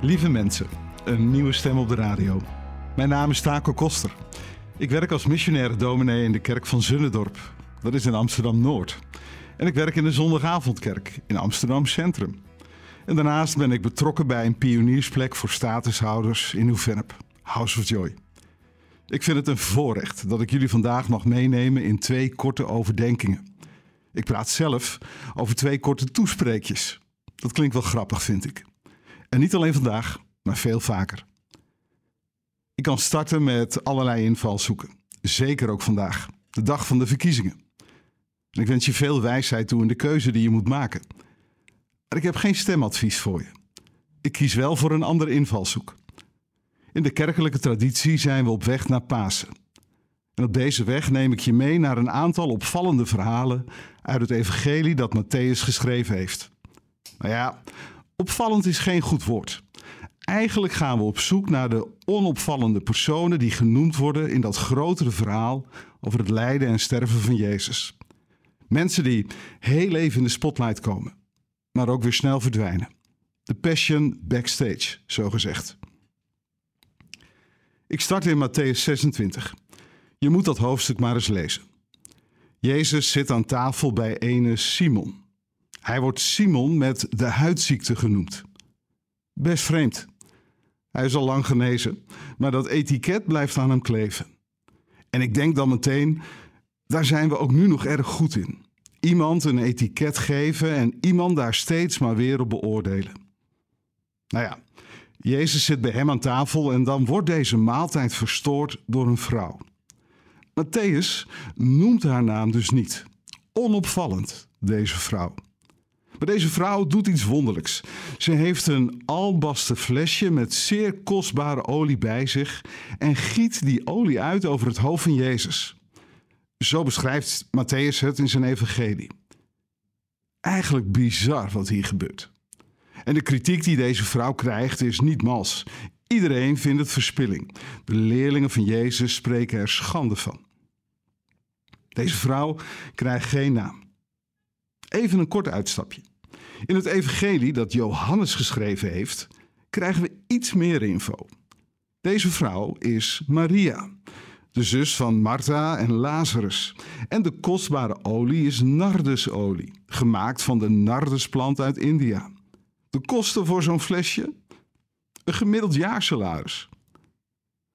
Lieve mensen, een nieuwe stem op de radio. Mijn naam is Taco Koster. Ik werk als missionaire dominee in de kerk van Zunnendorp. Dat is in Amsterdam-Noord. En ik werk in de zondagavondkerk in Amsterdam Centrum. En daarnaast ben ik betrokken bij een pioniersplek voor statushouders in Nieuw-Vennep, House of Joy. Ik vind het een voorrecht dat ik jullie vandaag mag meenemen in twee korte overdenkingen. Ik praat zelf over twee korte toespreekjes. Dat klinkt wel grappig, vind ik. En niet alleen vandaag, maar veel vaker. Ik kan starten met allerlei invalshoeken. Zeker ook vandaag, de dag van de verkiezingen. En ik wens je veel wijsheid toe in de keuze die je moet maken. Maar ik heb geen stemadvies voor je. Ik kies wel voor een andere invalshoek. In de kerkelijke traditie zijn we op weg naar Pasen. En op deze weg neem ik je mee naar een aantal opvallende verhalen uit het evangelie dat Matthäus geschreven heeft. Nou ja, opvallend is geen goed woord. Eigenlijk gaan we op zoek naar de onopvallende personen die genoemd worden in dat grotere verhaal over het lijden en sterven van Jezus. Mensen die heel even in de spotlight komen, maar ook weer snel verdwijnen. De passion backstage, zo gezegd. Ik start in Matthäus 26. Je moet dat hoofdstuk maar eens lezen. Jezus zit aan tafel bij ene Simon. Hij wordt Simon met de huidziekte genoemd. Best vreemd. Hij is al lang genezen, maar dat etiket blijft aan hem kleven. En ik denk dan meteen, daar zijn we ook nu nog erg goed in. Iemand een etiket geven en iemand daar steeds maar weer op beoordelen. Nou ja, Jezus zit bij hem aan tafel en dan wordt deze maaltijd verstoord door een vrouw. Matthäus noemt haar naam dus niet. Onopvallend, deze vrouw. Maar deze vrouw doet iets wonderlijks. Ze heeft een albasten flesje met zeer kostbare olie bij zich en giet die olie uit over het hoofd van Jezus. Zo beschrijft Matthäus het in zijn evangelie. Eigenlijk bizar wat hier gebeurt. En de kritiek die deze vrouw krijgt is niet mals. Iedereen vindt het verspilling. De leerlingen van Jezus spreken er schande van. Deze vrouw krijgt geen naam. Even een kort uitstapje. In het evangelie dat Johannes geschreven heeft, krijgen we iets meer info. Deze vrouw is Maria, de zus van Martha en Lazarus. En de kostbare olie is nardusolie, gemaakt van de nardusplant uit India. De kosten voor zo'n flesje? Een gemiddeld jaarsalaris.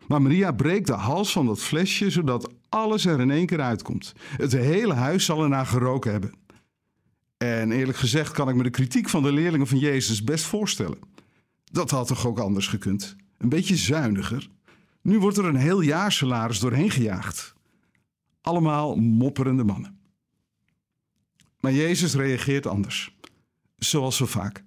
Maar Maria breekt de hals van dat flesje zodat alles er in één keer uitkomt. Het hele huis zal ernaar geroken hebben. En eerlijk gezegd kan ik me de kritiek van de leerlingen van Jezus best voorstellen. Dat had toch ook anders gekund? Een beetje zuiniger. Nu wordt er een heel jaar salaris doorheen gejaagd. Allemaal mopperende mannen. Maar Jezus reageert anders. Zoals zo vaak.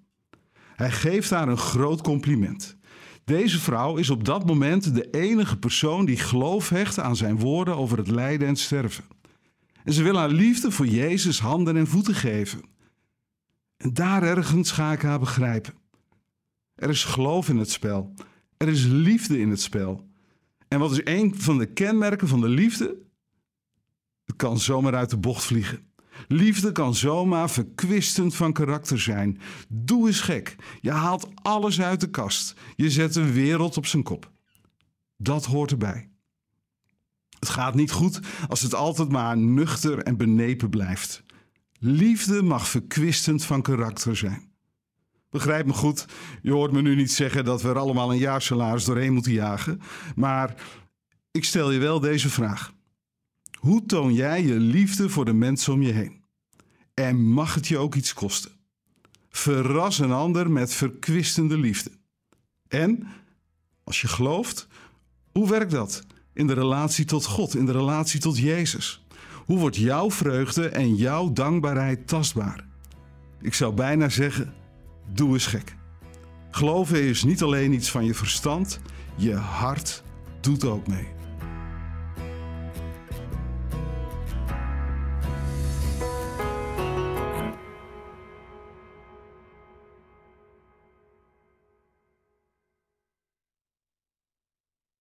Hij geeft haar een groot compliment. Deze vrouw is op dat moment de enige persoon die geloof hecht aan zijn woorden over het lijden en sterven. En ze wil haar liefde voor Jezus handen en voeten geven. En daar ergens ga ik haar begrijpen. Er is geloof in het spel. Er is liefde in het spel. En wat is een van de kenmerken van de liefde? Het kan zomaar uit de bocht vliegen. Liefde kan zomaar verkwistend van karakter zijn. Doe eens gek. Je haalt alles uit de kast. Je zet de wereld op zijn kop. Dat hoort erbij. Het gaat niet goed als het altijd maar nuchter en benepen blijft. Liefde mag verkwistend van karakter zijn. Begrijp me goed, je hoort me nu niet zeggen dat we er allemaal een jaarsalaris doorheen moeten jagen, maar ik stel je wel deze vraag. Hoe toon jij je liefde voor de mensen om je heen? En mag het je ook iets kosten? Verras een ander met verkwistende liefde. En, als je gelooft, hoe werkt dat in de relatie tot God, in de relatie tot Jezus? Hoe wordt jouw vreugde en jouw dankbaarheid tastbaar? Ik zou bijna zeggen, doe eens gek. Geloven is niet alleen iets van je verstand, je hart doet ook mee.